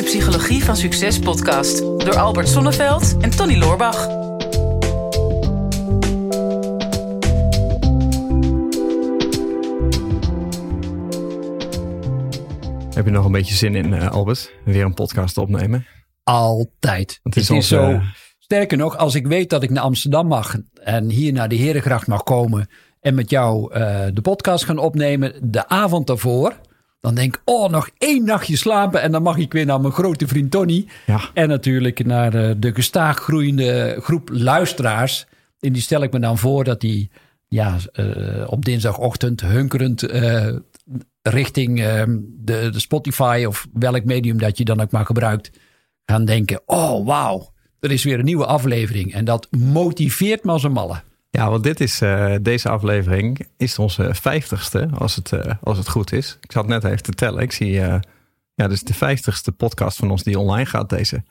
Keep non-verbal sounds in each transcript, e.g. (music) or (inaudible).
de Psychologie van Succes podcast door Albert Sonneveld en Tony Loorbach. Heb je nog een beetje zin in, eh, Albert? Weer een podcast opnemen? Altijd. Het Het is zo. Sterker nog, als ik weet dat ik naar Amsterdam mag en hier naar de Herengracht mag komen en met jou eh, de podcast gaan opnemen, de avond daarvoor, dan denk ik, oh, nog één nachtje slapen en dan mag ik weer naar mijn grote vriend Tony. Ja. En natuurlijk naar eh, de gestaag groeiende groep luisteraars. En die stel ik me dan voor dat die ja, eh, op dinsdagochtend hunkerend eh, richting eh, de, de Spotify of welk medium dat je dan ook maar gebruikt, gaan denken: oh wauw, er is weer een nieuwe aflevering. En dat motiveert me als een malle. Ja, want dit is, eh, deze aflevering is onze vijftigste, als het, eh, als het goed is. Ik zat net even te tellen. Ik zie, eh, ja, is de vijftigste podcast van ons die online gaat deze.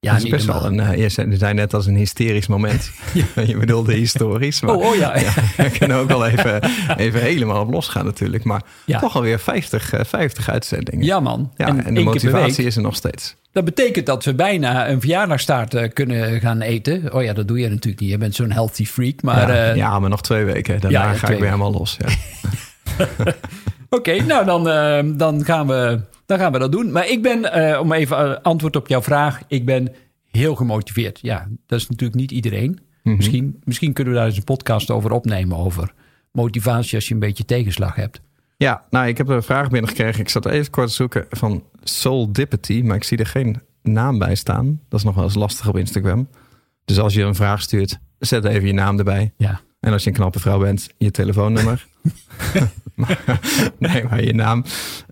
Ja, dat is niet best normaal. wel een, eh, je zei- net als een hysterisch moment. (laughs) je bedoelde historisch. Maar Oh, oh (laughs) ja. we kunnen ook wel even, even helemaal op losgaan natuurlijk. Maar Ja. toch alweer 50, eh, 50 uitzendingen. Ja, man. Ja, en, de motivatie week. is er nog steeds. Dat betekent dat we bijna een verjaardagstaart eh, kunnen gaan eten. Oh ja, dat doe je natuurlijk niet. Je bent zo'n healthy freak. Maar ja, eh, ja, maar nog twee weken. Daarna Ja, ja, ga ik weer helemaal los. Ja. (laughs) Oké, nou dan, eh, dan, gaan we, dan gaan we dat doen. Maar ik ben, eh, om even eh, antwoord op jouw vraag, ik ben heel gemotiveerd. Ja, dat is natuurlijk niet iedereen. Mhm. misschien, misschien kunnen we daar eens een podcast over opnemen, over motivatie als je een beetje tegenslag hebt. Ja, nou, ik heb een vraag binnengekregen. Ik zat even kort te zoeken van Soul Dippity, maar ik zie er geen naam bij staan. Dat is nog wel eens lastig op Instagram. Dus als je een vraag stuurt, zet even je naam erbij. Ja, En als je een knappe vrouw bent, je telefoonnummer. Maar- (laughs) nee, maar je naam.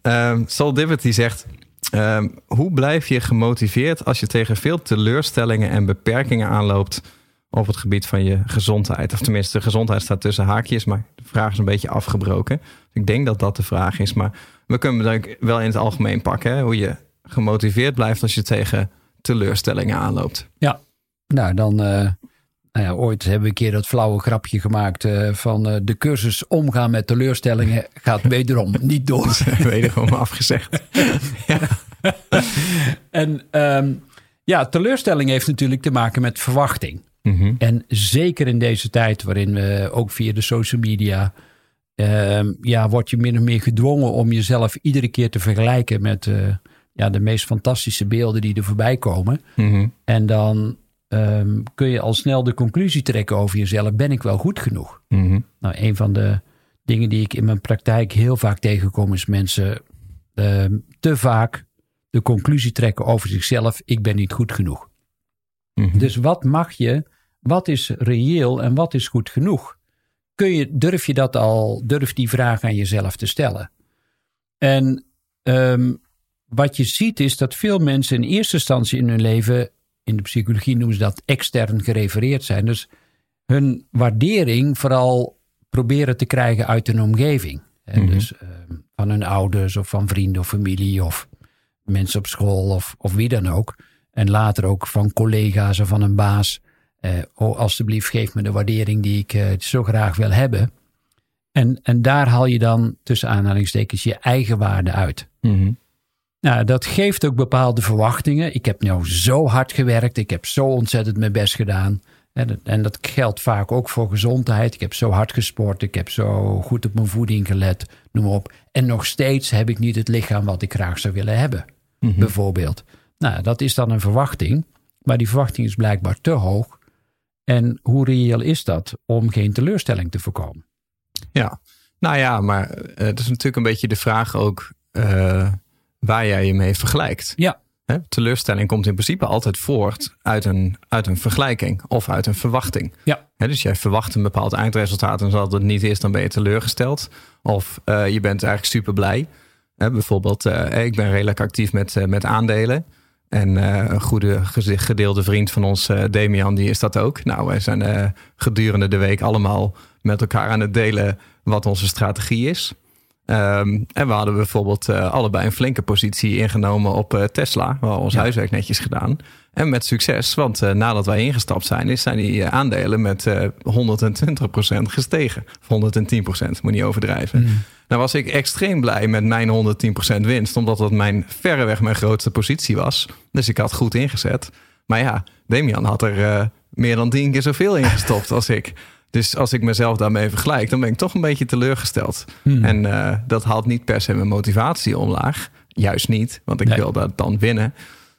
Ehm Soul Dippity zegt... ehm, hoe blijf je gemotiveerd als je tegen veel teleurstellingen en beperkingen aanloopt op het gebied van je gezondheid? Of tenminste, gezondheid staat tussen haakjes, maar de vraag is een beetje afgebroken. Ik denk dat dat de vraag is, maar we kunnen het wel in het algemeen pakken. Hè? Hoe je gemotiveerd blijft als je tegen teleurstellingen aanloopt. ja. nou dan, eh, nou ja, ooit hebben we een keer dat flauwe grapje gemaakt eh, van eh, de cursus omgaan met teleurstellingen gaat wederom (laughs) niet door. (laughs) Wederom afgezegd. (laughs) En ehm, ja, teleurstelling heeft natuurlijk te maken met verwachting. Mhm. En zeker in deze tijd, waarin we ook via de social media. ehm, ja, word je min of meer gedwongen om jezelf iedere keer te vergelijken met eh, ja, de meest fantastische beelden die er voorbij komen. Mhm. En dan ehm, kun je al snel de conclusie trekken over jezelf: ben ik wel goed genoeg? Mhm. Nou, een van de dingen die ik in mijn praktijk heel vaak tegenkom, is mensen ehm, te vaak de conclusie trekken over zichzelf: ik ben niet goed genoeg. Mhm. Dus wat mag je, wat is reëel en wat is goed genoeg? Kun je, durf je dat al, durf die vraag aan jezelf te stellen? En ehm, wat je ziet is dat veel mensen in eerste instantie in hun leven, in de psychologie noemen ze dat extern gerefereerd zijn. Dus hun waardering vooral proberen te krijgen uit hun omgeving. Hè, Mhm. Dus ehm, van hun ouders of van vrienden of familie of mensen op school of, of wie dan ook. En later ook van collega's of van een baas. Eh, oh, alsjeblieft, geef me de waardering die ik eh, zo graag wil hebben. En, en daar haal je dan tussen aanhalingstekens je eigen waarde uit. Mhm. Nou, dat geeft ook bepaalde verwachtingen. Ik heb nou zo hard gewerkt. Ik heb zo ontzettend mijn best gedaan. En dat, en dat geldt vaak ook voor gezondheid. Ik heb zo hard gesport. Ik heb zo goed op mijn voeding gelet. Noem maar op. En nog steeds heb ik niet het lichaam wat ik graag zou willen hebben. Bijvoorbeeld. Nou, dat is dan een verwachting. Maar die verwachting is blijkbaar te hoog. En hoe reëel is dat om geen teleurstelling te voorkomen? Ja, nou ja, maar eh, het is natuurlijk een beetje de vraag ook eh, waar jij je mee vergelijkt. Ja? Teleurstelling komt in principe altijd voort uit een, uit een vergelijking of uit een verwachting. ja, dus jij verwacht een bepaald eindresultaat en als dat het niet is, dan ben je teleurgesteld. Of eh, je bent eigenlijk super blij. Bijvoorbeeld, eh, ik ben redelijk actief met, eh, met aandelen. En een goede gedeelde vriend van ons, Damian, die is dat ook. Nou, wij zijn gedurende de week allemaal met elkaar aan het delen wat onze strategie is. Ehm, en we hadden bijvoorbeeld uh, allebei een flinke positie ingenomen op uh, Tesla. We ons huiswerk netjes gedaan. En met succes, want uh, nadat wij ingestapt zijn, is zijn die aandelen met 120% gestegen. Of 110%, moet niet overdrijven. Mm. Nou was ik extreem blij met mijn 110% winst, omdat dat mijn verreweg mijn grootste positie was. Dus ik had goed ingezet. Maar ja, Damian had er meer dan tien keer zoveel ingestopt als ik. Dus als ik mezelf daarmee vergelijk, dan ben ik toch een beetje teleurgesteld. Hmm. En uh, dat haalt niet per se mijn motivatie omlaag. Juist niet, want ik wil dat dan winnen.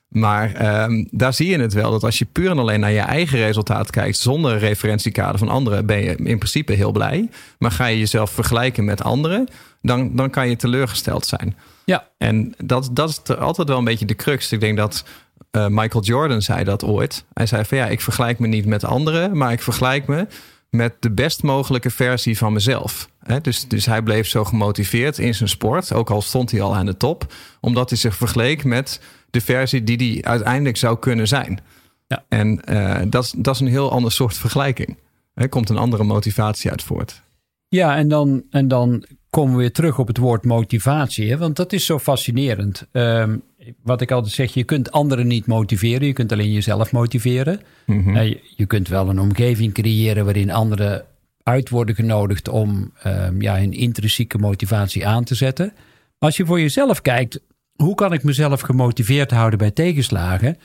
Maar um, daar zie je het wel, dat als je puur en alleen naar je eigen resultaat kijkt, zonder referentiekader van anderen, ben je in principe heel blij. Maar ga je jezelf vergelijken met anderen, dan, dan kan je teleurgesteld zijn. Ja. En dat, dat is altijd wel een beetje de crux. Ik denk dat uh, Michael Jordan zei dat ooit. Hij zei van ja, ik vergelijk me niet met anderen, maar ik vergelijk me met de best mogelijke versie van mezelf. dus, dus hij bleef zo gemotiveerd in zijn sport, ook al stond hij al aan de top, omdat hij zich vergeleek met de versie die hij uiteindelijk zou kunnen zijn. Ja. En uh, dat, dat is een heel ander soort vergelijking. Er komt een andere motivatie uit voort. Ja, en dan, en dan komen we weer terug op het woord motivatie. Hè? Want dat is zo fascinerend. Um, wat ik altijd zeg, je kunt anderen niet motiveren. Je kunt alleen jezelf motiveren. Mm je, kunt wel een omgeving creëren waarin anderen uit worden genodigd om um, ja, hun intrinsieke motivatie aan te zetten. Maar als je voor jezelf kijkt, hoe kan ik mezelf gemotiveerd houden bij tegenslagen?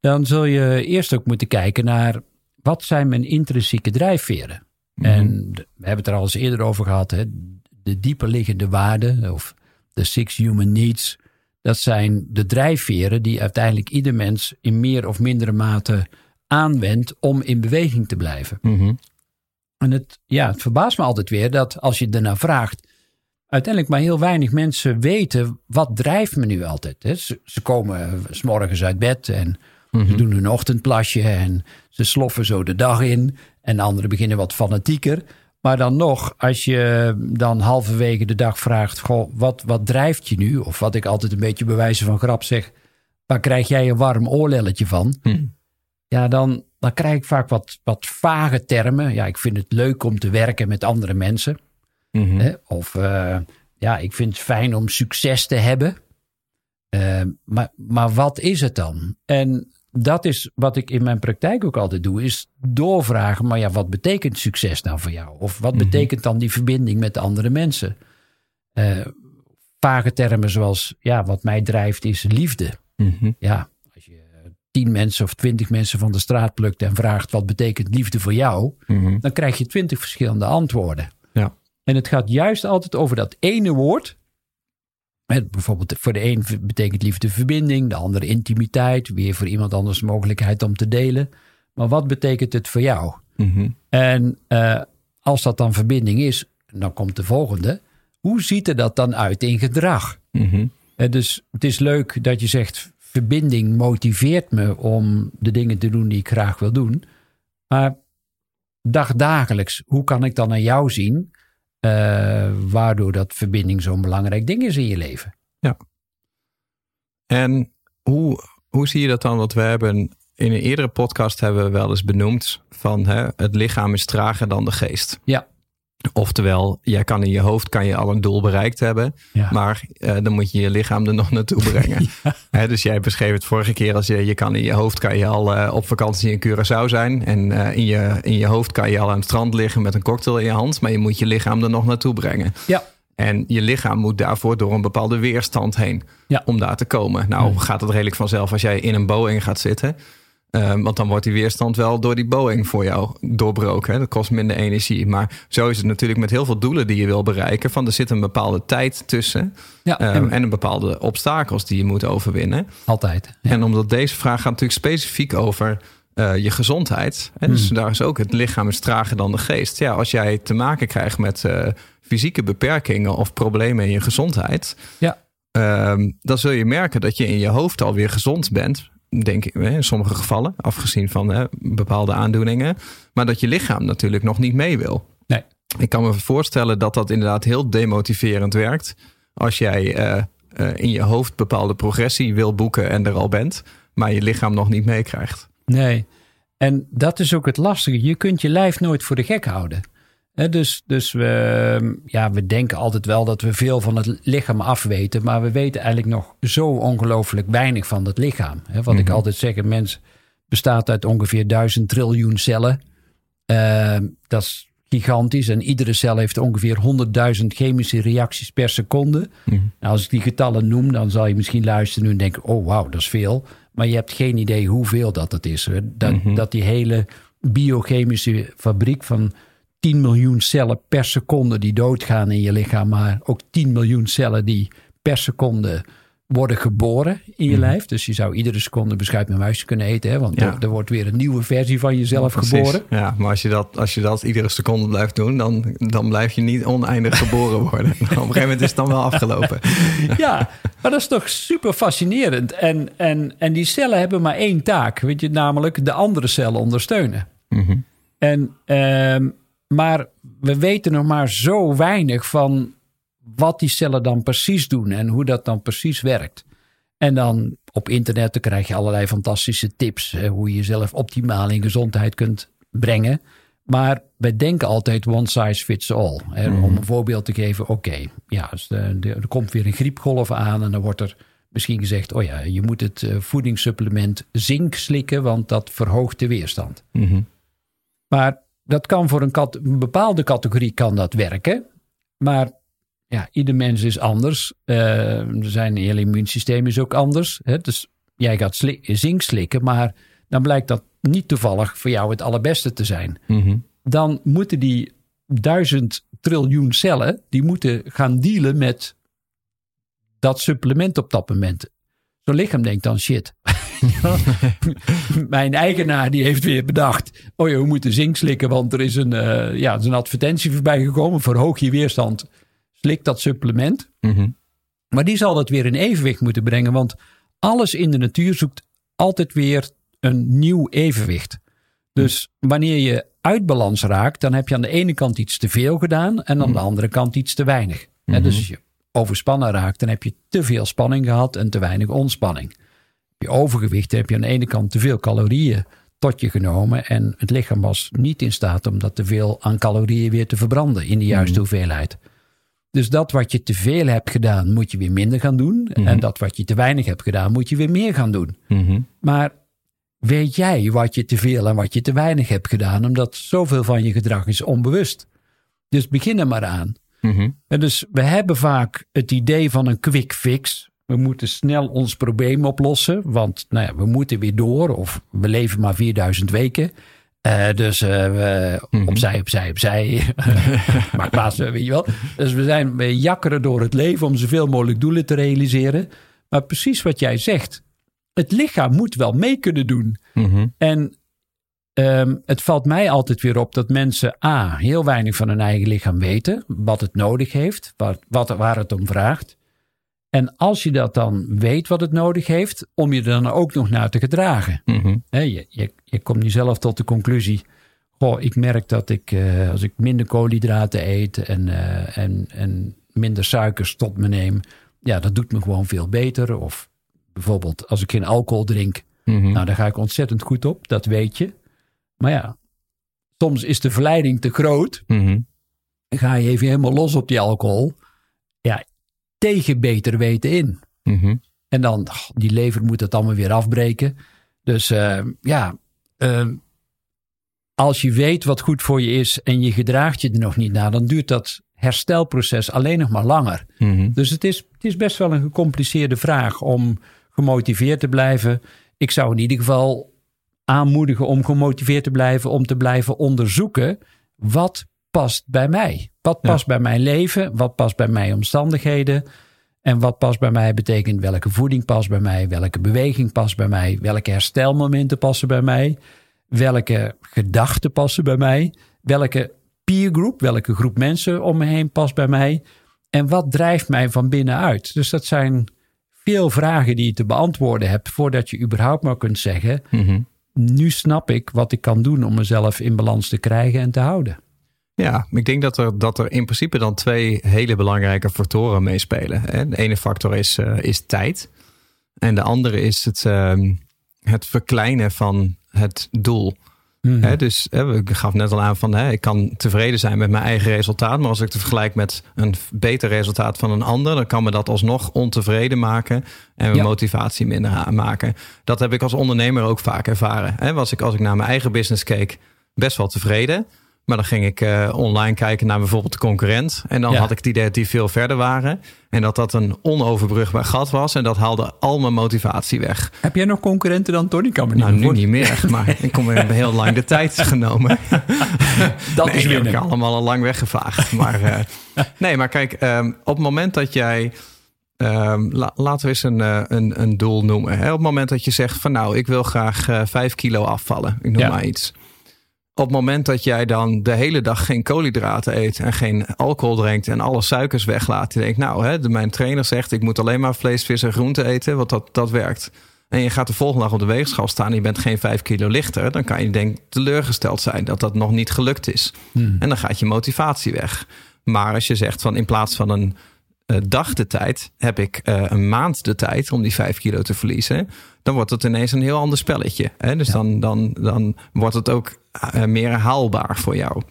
Dan zul je eerst ook moeten kijken naar wat zijn mijn intrinsieke drijfveren. Mm En we hebben het er al eens eerder over gehad. Hè? De dieper liggende waarden of de six human needs dat zijn de drijfveren die uiteindelijk ieder mens in meer of mindere mate aanwendt om in beweging te blijven. Mhm. En het, ja, het verbaast me altijd weer dat als je ernaar vraagt, uiteindelijk maar heel weinig mensen weten wat drijft me nu altijd. Hè? Ze, ze komen s morgens uit bed en ze mhm. doen hun ochtendplasje en ze sloffen zo de dag in. En anderen beginnen wat fanatieker. Maar dan nog, als je dan halverwege de dag vraagt: goh, wat, wat drijft je nu? Of wat ik altijd een beetje bewijzen van grap zeg: waar krijg jij een warm oorlelletje van? Hm. Ja, dan, dan krijg ik vaak wat, wat vage termen. Ja, ik vind het leuk om te werken met andere mensen. Mhm. Of uh, ja, ik vind het fijn om succes te hebben. Uh, maar, maar wat is het dan? En dat is wat ik in mijn praktijk ook altijd doe, is doorvragen, maar ja, wat betekent succes nou voor jou? Of wat mhm. betekent dan die verbinding met de andere mensen? Uh, vage termen zoals, ja, wat mij drijft is liefde. Mhm. Ja, als je tien mensen of twintig mensen van de straat plukt en vraagt wat betekent liefde voor jou, mhm. dan krijg je twintig verschillende antwoorden. Ja. En het gaat juist altijd over dat ene woord bijvoorbeeld voor de een betekent liefde verbinding, de andere intimiteit, weer voor iemand anders de mogelijkheid om te delen. Maar wat betekent het voor jou? Mhm. En uh, als dat dan verbinding is, dan komt de volgende. Hoe ziet er dat dan uit in gedrag? Mm dus het is leuk dat je zegt, verbinding motiveert me om de dingen te doen die ik graag wil doen. Maar dagdagelijks, hoe kan ik dan naar jou zien? Uh, waardoor dat verbinding zo'n belangrijk ding is in je leven. Ja. En hoe, hoe zie je dat dan? Want we hebben in een eerdere podcast hebben we wel eens benoemd van hè, het lichaam is trager dan de geest. Ja. Oftewel, jij kan in je hoofd kan je al een doel bereikt hebben, maar uh, dan moet je je lichaam er nog naartoe brengen. (laughs) dus jij beschreef het vorige keer als je, je kan in je hoofd kan je al uh, op vakantie in Curaçao zijn en uh, in, je, in je hoofd kan je al aan het strand liggen met een cocktail in je hand, maar je moet je lichaam er nog naartoe brengen. Ja. En je lichaam moet daarvoor door een bepaalde weerstand heen ja. om daar te komen. Nou gaat het redelijk vanzelf als jij in een Boeing gaat zitten. Um, want dan wordt die weerstand wel door die Boeing voor jou doorbroken. Hè? Dat kost minder energie. Maar zo is het natuurlijk met heel veel doelen die je wil bereiken. Van er zit een bepaalde tijd tussen. Ja, um, en, een bepaalde obstakels die je moet overwinnen. Altijd. Ja. En omdat deze vraag gaat natuurlijk specifiek over uh, je gezondheid. Hè? Dus hmm. daar is ook het lichaam is trager dan de geest. Ja, als jij te maken krijgt met uh, fysieke beperkingen of problemen in je gezondheid. Ja. Um, dan zul je merken dat je in je hoofd alweer gezond bent denk ik, in sommige gevallen, afgezien van hè, bepaalde aandoeningen. Maar dat je lichaam natuurlijk nog niet mee wil. Nee. Ik kan me voorstellen dat dat inderdaad heel demotiverend werkt. Als jij uh, uh, in je hoofd bepaalde progressie wil boeken en er al bent, maar je lichaam nog niet meekrijgt. Nee. En dat is ook het lastige. Je kunt je lijf nooit voor de gek houden. Dus dus we, ja, we denken altijd wel dat we veel van het lichaam afweten. Maar we weten eigenlijk nog zo ongelooflijk weinig van het lichaam. wat ik Mhm. altijd zeg, een mens bestaat uit ongeveer duizend triljoen cellen. Ehm, dat is gigantisch. En iedere cel heeft ongeveer 100.000 chemische reacties per seconde. Mhm. Nou, als ik die getallen noem, dan zal je misschien luisteren en denken: oh wauw, dat is veel. Maar je hebt geen idee hoeveel dat het is. Dat, Mhm. dat die hele biochemische fabriek van 10 miljoen cellen per seconde die doodgaan in je lichaam, maar ook 10 miljoen cellen die per seconde worden geboren in je Mhm. lijf. Dus je zou iedere seconde beschuit met muisje kunnen eten, hè? want Ja. er, er wordt weer een nieuwe versie van jezelf geboren. Ja, maar als je, dat, als je dat iedere seconde blijft doen, dan, dan blijf je niet oneindig geboren worden. (laughs) Op een gegeven moment is het dan wel afgelopen. (laughs) Ja, maar dat is toch super fascinerend. En, en, en die cellen hebben maar één taak, weet je, namelijk de andere cellen ondersteunen. Mhm. En, ehm, maar we weten nog maar zo weinig van wat die cellen dan precies doen en hoe dat dan precies werkt. En dan op internet dan krijg je allerlei fantastische tips hoe je jezelf optimaal in gezondheid kunt brengen. Maar wij denken altijd one size fits all. Hè. Om een voorbeeld te geven, oké, ja, dus, de- er komt weer een griepgolf aan en dan wordt er misschien gezegd, oh ja, je moet het eh, voedingssupplement zink slikken, want dat verhoogt de weerstand. Mhm. Maar dat kan voor een, een bepaalde categorie kan dat werken. Maar ja, ieder mens is anders. Eh, zijn hele immuunsysteem is ook anders. Hè? Dus jij gaat sli- zink slikken, maar dan blijkt dat niet toevallig voor jou het allerbeste te zijn. Mhm. Dan moeten die duizend triljoen cellen, die moeten gaan dealen met dat supplement op dat moment. Zo'n lichaam denkt dan shit. (laughs) Mijn eigenaar die heeft weer bedacht. Oh ja, we moeten zink slikken, want er is een, eh, ja, er is een advertentie voorbij gekomen. Verhoog je weerstand. Slik dat supplement. Mhm. Maar die zal dat weer in evenwicht moeten brengen. Want alles in de natuur zoekt altijd weer een nieuw evenwicht. Dus wanneer je uit balans raakt, dan heb je aan de ene kant iets te veel gedaan en aan de andere kant iets te weinig. Hè, dus als je overspannen raakt, dan heb je te veel spanning gehad en te weinig ontspanning. Je overgewicht, heb je aan de ene kant te veel calorieën tot je genomen en het lichaam was niet in staat om dat te veel aan calorieën weer te verbranden in de juiste hoeveelheid. Dus dat wat je te veel hebt gedaan, moet je weer minder gaan doen. En dat wat je te weinig hebt gedaan, moet je weer meer gaan doen. Mhm. Maar weet jij wat je te veel en wat je te weinig hebt gedaan? Omdat zoveel van je gedrag is onbewust. Dus begin er maar aan. Mhm. En dus we hebben vaak het idee van een quick fix. We moeten snel ons probleem oplossen, want nou ja, we moeten weer door of we leven maar 4000 weken. Eh, dus eh, we opzij, opzij, opzij. (laughs) Maak plaats, weet je wel. Dus we zijn we jakkeren door het leven om zoveel mogelijk doelen te realiseren. Maar precies wat jij zegt, het lichaam moet wel mee kunnen doen. Mhm. En ehm, het valt mij altijd weer op dat mensen A. heel weinig van hun eigen lichaam weten, wat het nodig heeft, wat, wat, waar het om vraagt. En als je dat dan weet wat het nodig heeft, om je er dan ook nog naar te gedragen. Mhm. Je, je, je komt nu zelf tot de conclusie. Goh, ik merk dat ik, eh, als ik minder koolhydraten eet en, eh, en, en minder suikers tot me neem, ja, dat doet me gewoon veel beter. Of bijvoorbeeld als ik geen alcohol drink, Mhm. nou, daar ga ik ontzettend goed op, dat weet je. Maar ja, soms is de verleiding te groot. Mhm. Dan ga je even helemaal los op die alcohol. Tegen beter weten in. Mhm. En dan, die lever moet het allemaal weer afbreken. Dus eh, ja, eh, als je weet wat goed voor je is en je gedraagt je er nog niet naar, dan duurt dat herstelproces alleen nog maar langer. Mhm. Dus het is, het is best wel een gecompliceerde vraag om gemotiveerd te blijven. Ik zou in ieder geval aanmoedigen om gemotiveerd te blijven, om te blijven onderzoeken wat past bij mij. Wat Ja. past bij mijn leven? Wat past bij mijn omstandigheden? En wat past bij mij betekent welke voeding past bij mij, welke beweging past bij mij, welke herstelmomenten passen bij mij, welke gedachten passen bij mij, welke peergroep, welke groep mensen om me heen past bij mij en wat drijft mij van binnenuit. Dus dat zijn veel vragen die je te beantwoorden hebt voordat je überhaupt maar kunt zeggen, Mhm. nu snap ik wat ik kan doen om mezelf in balans te krijgen en te houden. Ja, ik denk dat er, dat er in principe dan twee hele belangrijke factoren meespelen. De ene factor is, eh, is tijd. En de andere is het, ehm, het verkleinen van het doel. Hè, dus ik gaf net al aan van ik kan tevreden zijn met mijn eigen resultaat. Maar als ik het vergelijk met een beter resultaat van een ander, dan kan me dat alsnog ontevreden maken en mijn Ja. motivatie minder maken. Dat heb ik als ondernemer ook vaak ervaren. Hè, was ik als ik naar mijn eigen business keek, best wel tevreden. Maar dan ging ik eh, online kijken naar bijvoorbeeld de concurrent. En dan Ja. had ik het idee dat die veel verder waren. En dat dat een onoverbrugbaar gat was. En dat haalde al mijn motivatie weg. Heb jij nog concurrenten dan, Tony? Ik Kan me niet Nou, nu niet meer. (laughs) Maar ik kom weer heel lang de tijd (laughs) genomen. Dat nee, is die heb ik allemaal al lang weggevaagd. Maar, eh, (laughs) nee, maar kijk, ehm, op het moment dat jij... ehm, la- laten we eens een, eh, een, een doel noemen. Hè? Op het moment dat je zegt van nou, ik wil graag 5 kilo afvallen. Ik noem Ja. maar iets. Op het moment dat jij dan de hele dag geen koolhydraten eet en geen alcohol drinkt en alle suikers weglaat. Je denkt, nou, hè, mijn trainer zegt ik moet alleen maar vlees, vis en groente eten, want dat, dat werkt. En je gaat de volgende dag op de weegschaal staan en je bent geen 5 kilo lichter. Dan kan je denk ik teleurgesteld zijn dat dat nog niet gelukt is. En dan gaat je motivatie weg. Maar als je zegt van in plaats van een dag de tijd, heb ik eh, een maand de tijd om die 5 kilo te verliezen. Dan wordt het ineens een heel ander spelletje. Hè? Dus dan, dan, dan wordt het ook eh, meer haalbaar voor jou.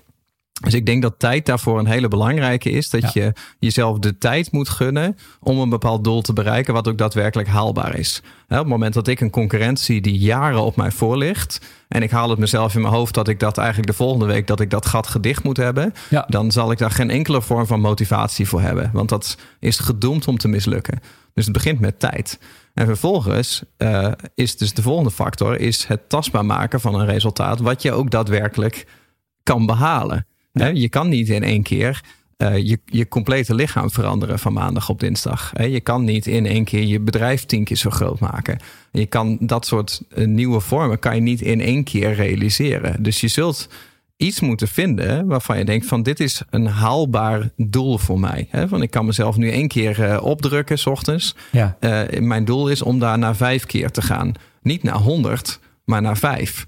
Dus ik denk dat tijd daarvoor een hele belangrijke is. Dat Ja. je jezelf de tijd moet gunnen om een bepaald doel te bereiken, wat ook daadwerkelijk haalbaar is. Op het moment dat ik een concurrent zie die jaren op mij voor ligt. En ik haal het mezelf in mijn hoofd dat ik dat eigenlijk de volgende week dat ik dat gat gedicht moet hebben. Ja. Dan zal ik daar geen enkele vorm van motivatie voor hebben. Want dat is gedoemd om te mislukken. Dus het begint met tijd. En vervolgens eh, is dus de volgende factor is het tastbaar maken van een resultaat wat je ook daadwerkelijk kan behalen. Je kan niet in één keer eh, je, je complete lichaam veranderen van maandag op dinsdag. Je kan niet in één keer je bedrijf tien keer zo groot maken. Je kan dat soort eh, nieuwe vormen kan je niet in één keer realiseren. Dus je zult iets moeten vinden waarvan je denkt van dit is een haalbaar doel voor mij. Hè? Van ik kan mezelf nu één keer eh, opdrukken s ochtends. Ja. Mijn doel is om daar naar vijf keer te gaan. Niet naar honderd, maar naar vijf.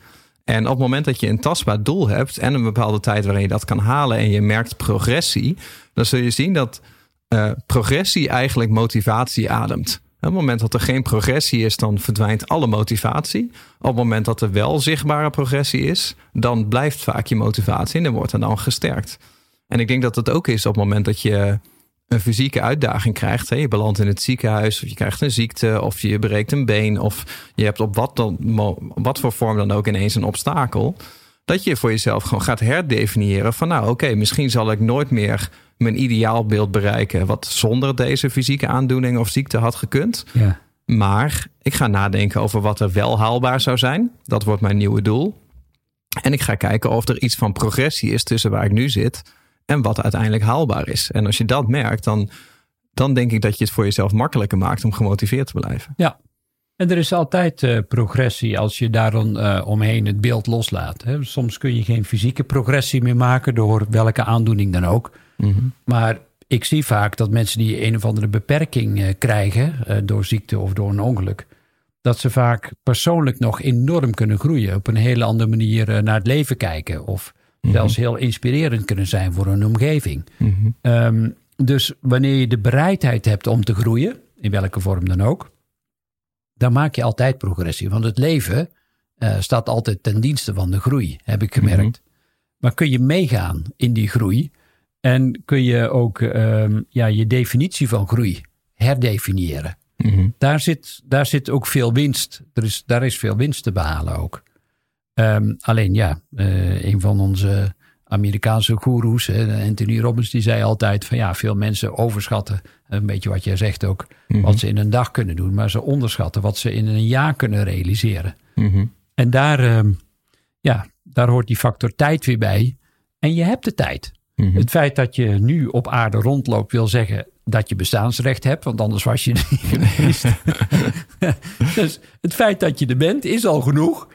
En op het moment dat je een tastbaar doel hebt en een bepaalde tijd waarin je dat kan halen en je merkt progressie, dan zul je zien dat eh, progressie eigenlijk motivatie ademt. Op het moment dat er geen progressie is, dan verdwijnt alle motivatie. Op het moment dat er wel zichtbare progressie is, dan blijft vaak je motivatie en dan wordt er dan gesterkt. En ik denk dat het ook is op het moment dat je een fysieke uitdaging krijgt. Hè? Je belandt in het ziekenhuis, of je krijgt een ziekte, of je breekt een been, of je hebt op wat, dan, wat voor vorm dan ook ineens een obstakel. Dat je voor jezelf gewoon gaat herdefiniëren van nou oké, misschien zal ik nooit meer mijn ideaalbeeld bereiken wat zonder deze fysieke aandoening of ziekte had gekund. Ja. Maar ik ga nadenken over wat er wel haalbaar zou zijn. Dat wordt mijn nieuwe doel. En ik ga kijken of er iets van progressie is tussen waar ik nu zit en wat uiteindelijk haalbaar is. En als je dat merkt, dan, dan denk ik dat je het voor jezelf makkelijker maakt om gemotiveerd te blijven. Ja. En er is altijd eh, progressie als je daar dan eh, omheen het beeld loslaat. Hè. Soms kun je geen fysieke progressie meer maken door welke aandoening dan ook. Maar ik zie vaak dat mensen die een of andere beperking eh, krijgen door ziekte of door een ongeluk, dat ze vaak persoonlijk nog enorm kunnen groeien. Op een hele andere manier naar het leven kijken. Of zelfs heel inspirerend kunnen zijn voor hun omgeving. Ehm, dus wanneer je de bereidheid hebt om te groeien, in welke vorm dan ook, dan maak je altijd progressie. Want het leven eh, staat altijd ten dienste van de groei, heb ik gemerkt. Maar kun je meegaan in die groei en kun je ook ehm, ja, je definitie van groei herdefiniëren. Daar, zit, daar zit ook veel winst. Er is, daar is veel winst te behalen ook. Ehm, alleen ja, eh, een van onze Amerikaanse goeroes, Anthony Robbins, die zei altijd van ja, veel mensen overschatten, een beetje wat jij zegt ook, wat ze in een dag kunnen doen, maar ze onderschatten wat ze in een jaar kunnen realiseren. En daar, ehm, ja, daar hoort die factor tijd weer bij. En je hebt de tijd. Het feit dat je nu op aarde rondloopt wil zeggen dat je bestaansrecht hebt, want anders was je er niet geweest. (laughs) (laughs) dus het feit dat je er bent is al genoeg.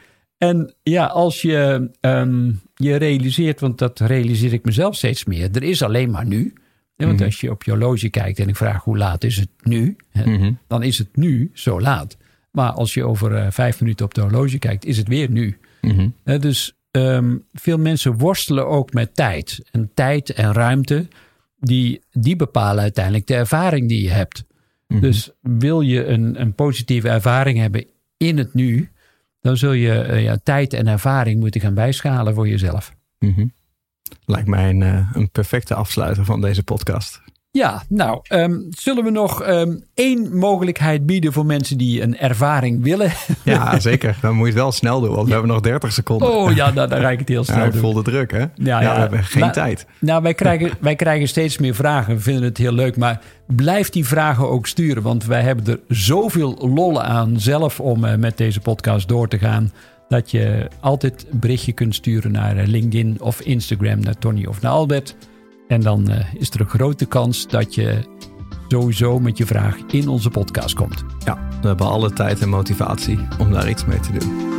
En ja, als je ehm, je realiseert, want dat realiseer ik mezelf steeds meer, er is alleen maar nu. Want als je op je horloge kijkt en ik vraag hoe laat is het nu, hè, dan is het nu zo laat. Maar als je over eh, vijf minuten op de horloge kijkt, is het weer nu. Hè, dus ehm, veel mensen worstelen ook met tijd. En tijd en ruimte, die, die bepalen uiteindelijk de ervaring die je hebt. Dus wil je een, een positieve ervaring hebben in het nu, dan zul je eh, ja, tijd en ervaring moeten gaan bijschalen voor jezelf. Mhm. Lijkt mij een, eh, een perfecte afsluiter van deze podcast. Ja, nou, ehm, zullen we nog ehm, één mogelijkheid bieden voor mensen die een ervaring willen? (laughs) Ja, zeker. Dan moet je het wel snel doen, want we hebben nog 30 seconden. Oh ja, nou, dan, dan ik het heel snel ja, doen. voel de druk, hè? Ja, Ja, we hebben geen Nou, tijd. Nou, wij (laughs) krijgen, wij krijgen steeds meer vragen. We vinden het heel leuk. Maar blijf die vragen ook sturen. Want wij hebben er zoveel lol aan zelf om eh, met deze podcast door te gaan. Dat je altijd een berichtje kunt sturen naar eh, LinkedIn of Instagram, naar Tony of naar Albert. En dan eh, is er een grote kans dat je sowieso met je vraag in onze podcast komt. Ja, we hebben alle tijd en motivatie om daar iets mee te doen.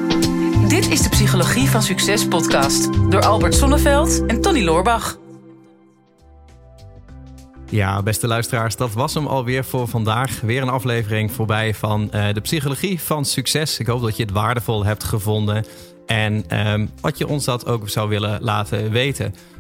Dit is de Psychologie van Succes podcast door Albert Sonneveld en Tony Loorbach. Ja, beste luisteraars, dat was hem alweer voor vandaag. Weer een aflevering voorbij van eh, de Psychologie van Succes. Ik hoop dat je het waardevol hebt gevonden en ehm, wat je ons dat ook zou willen laten weten.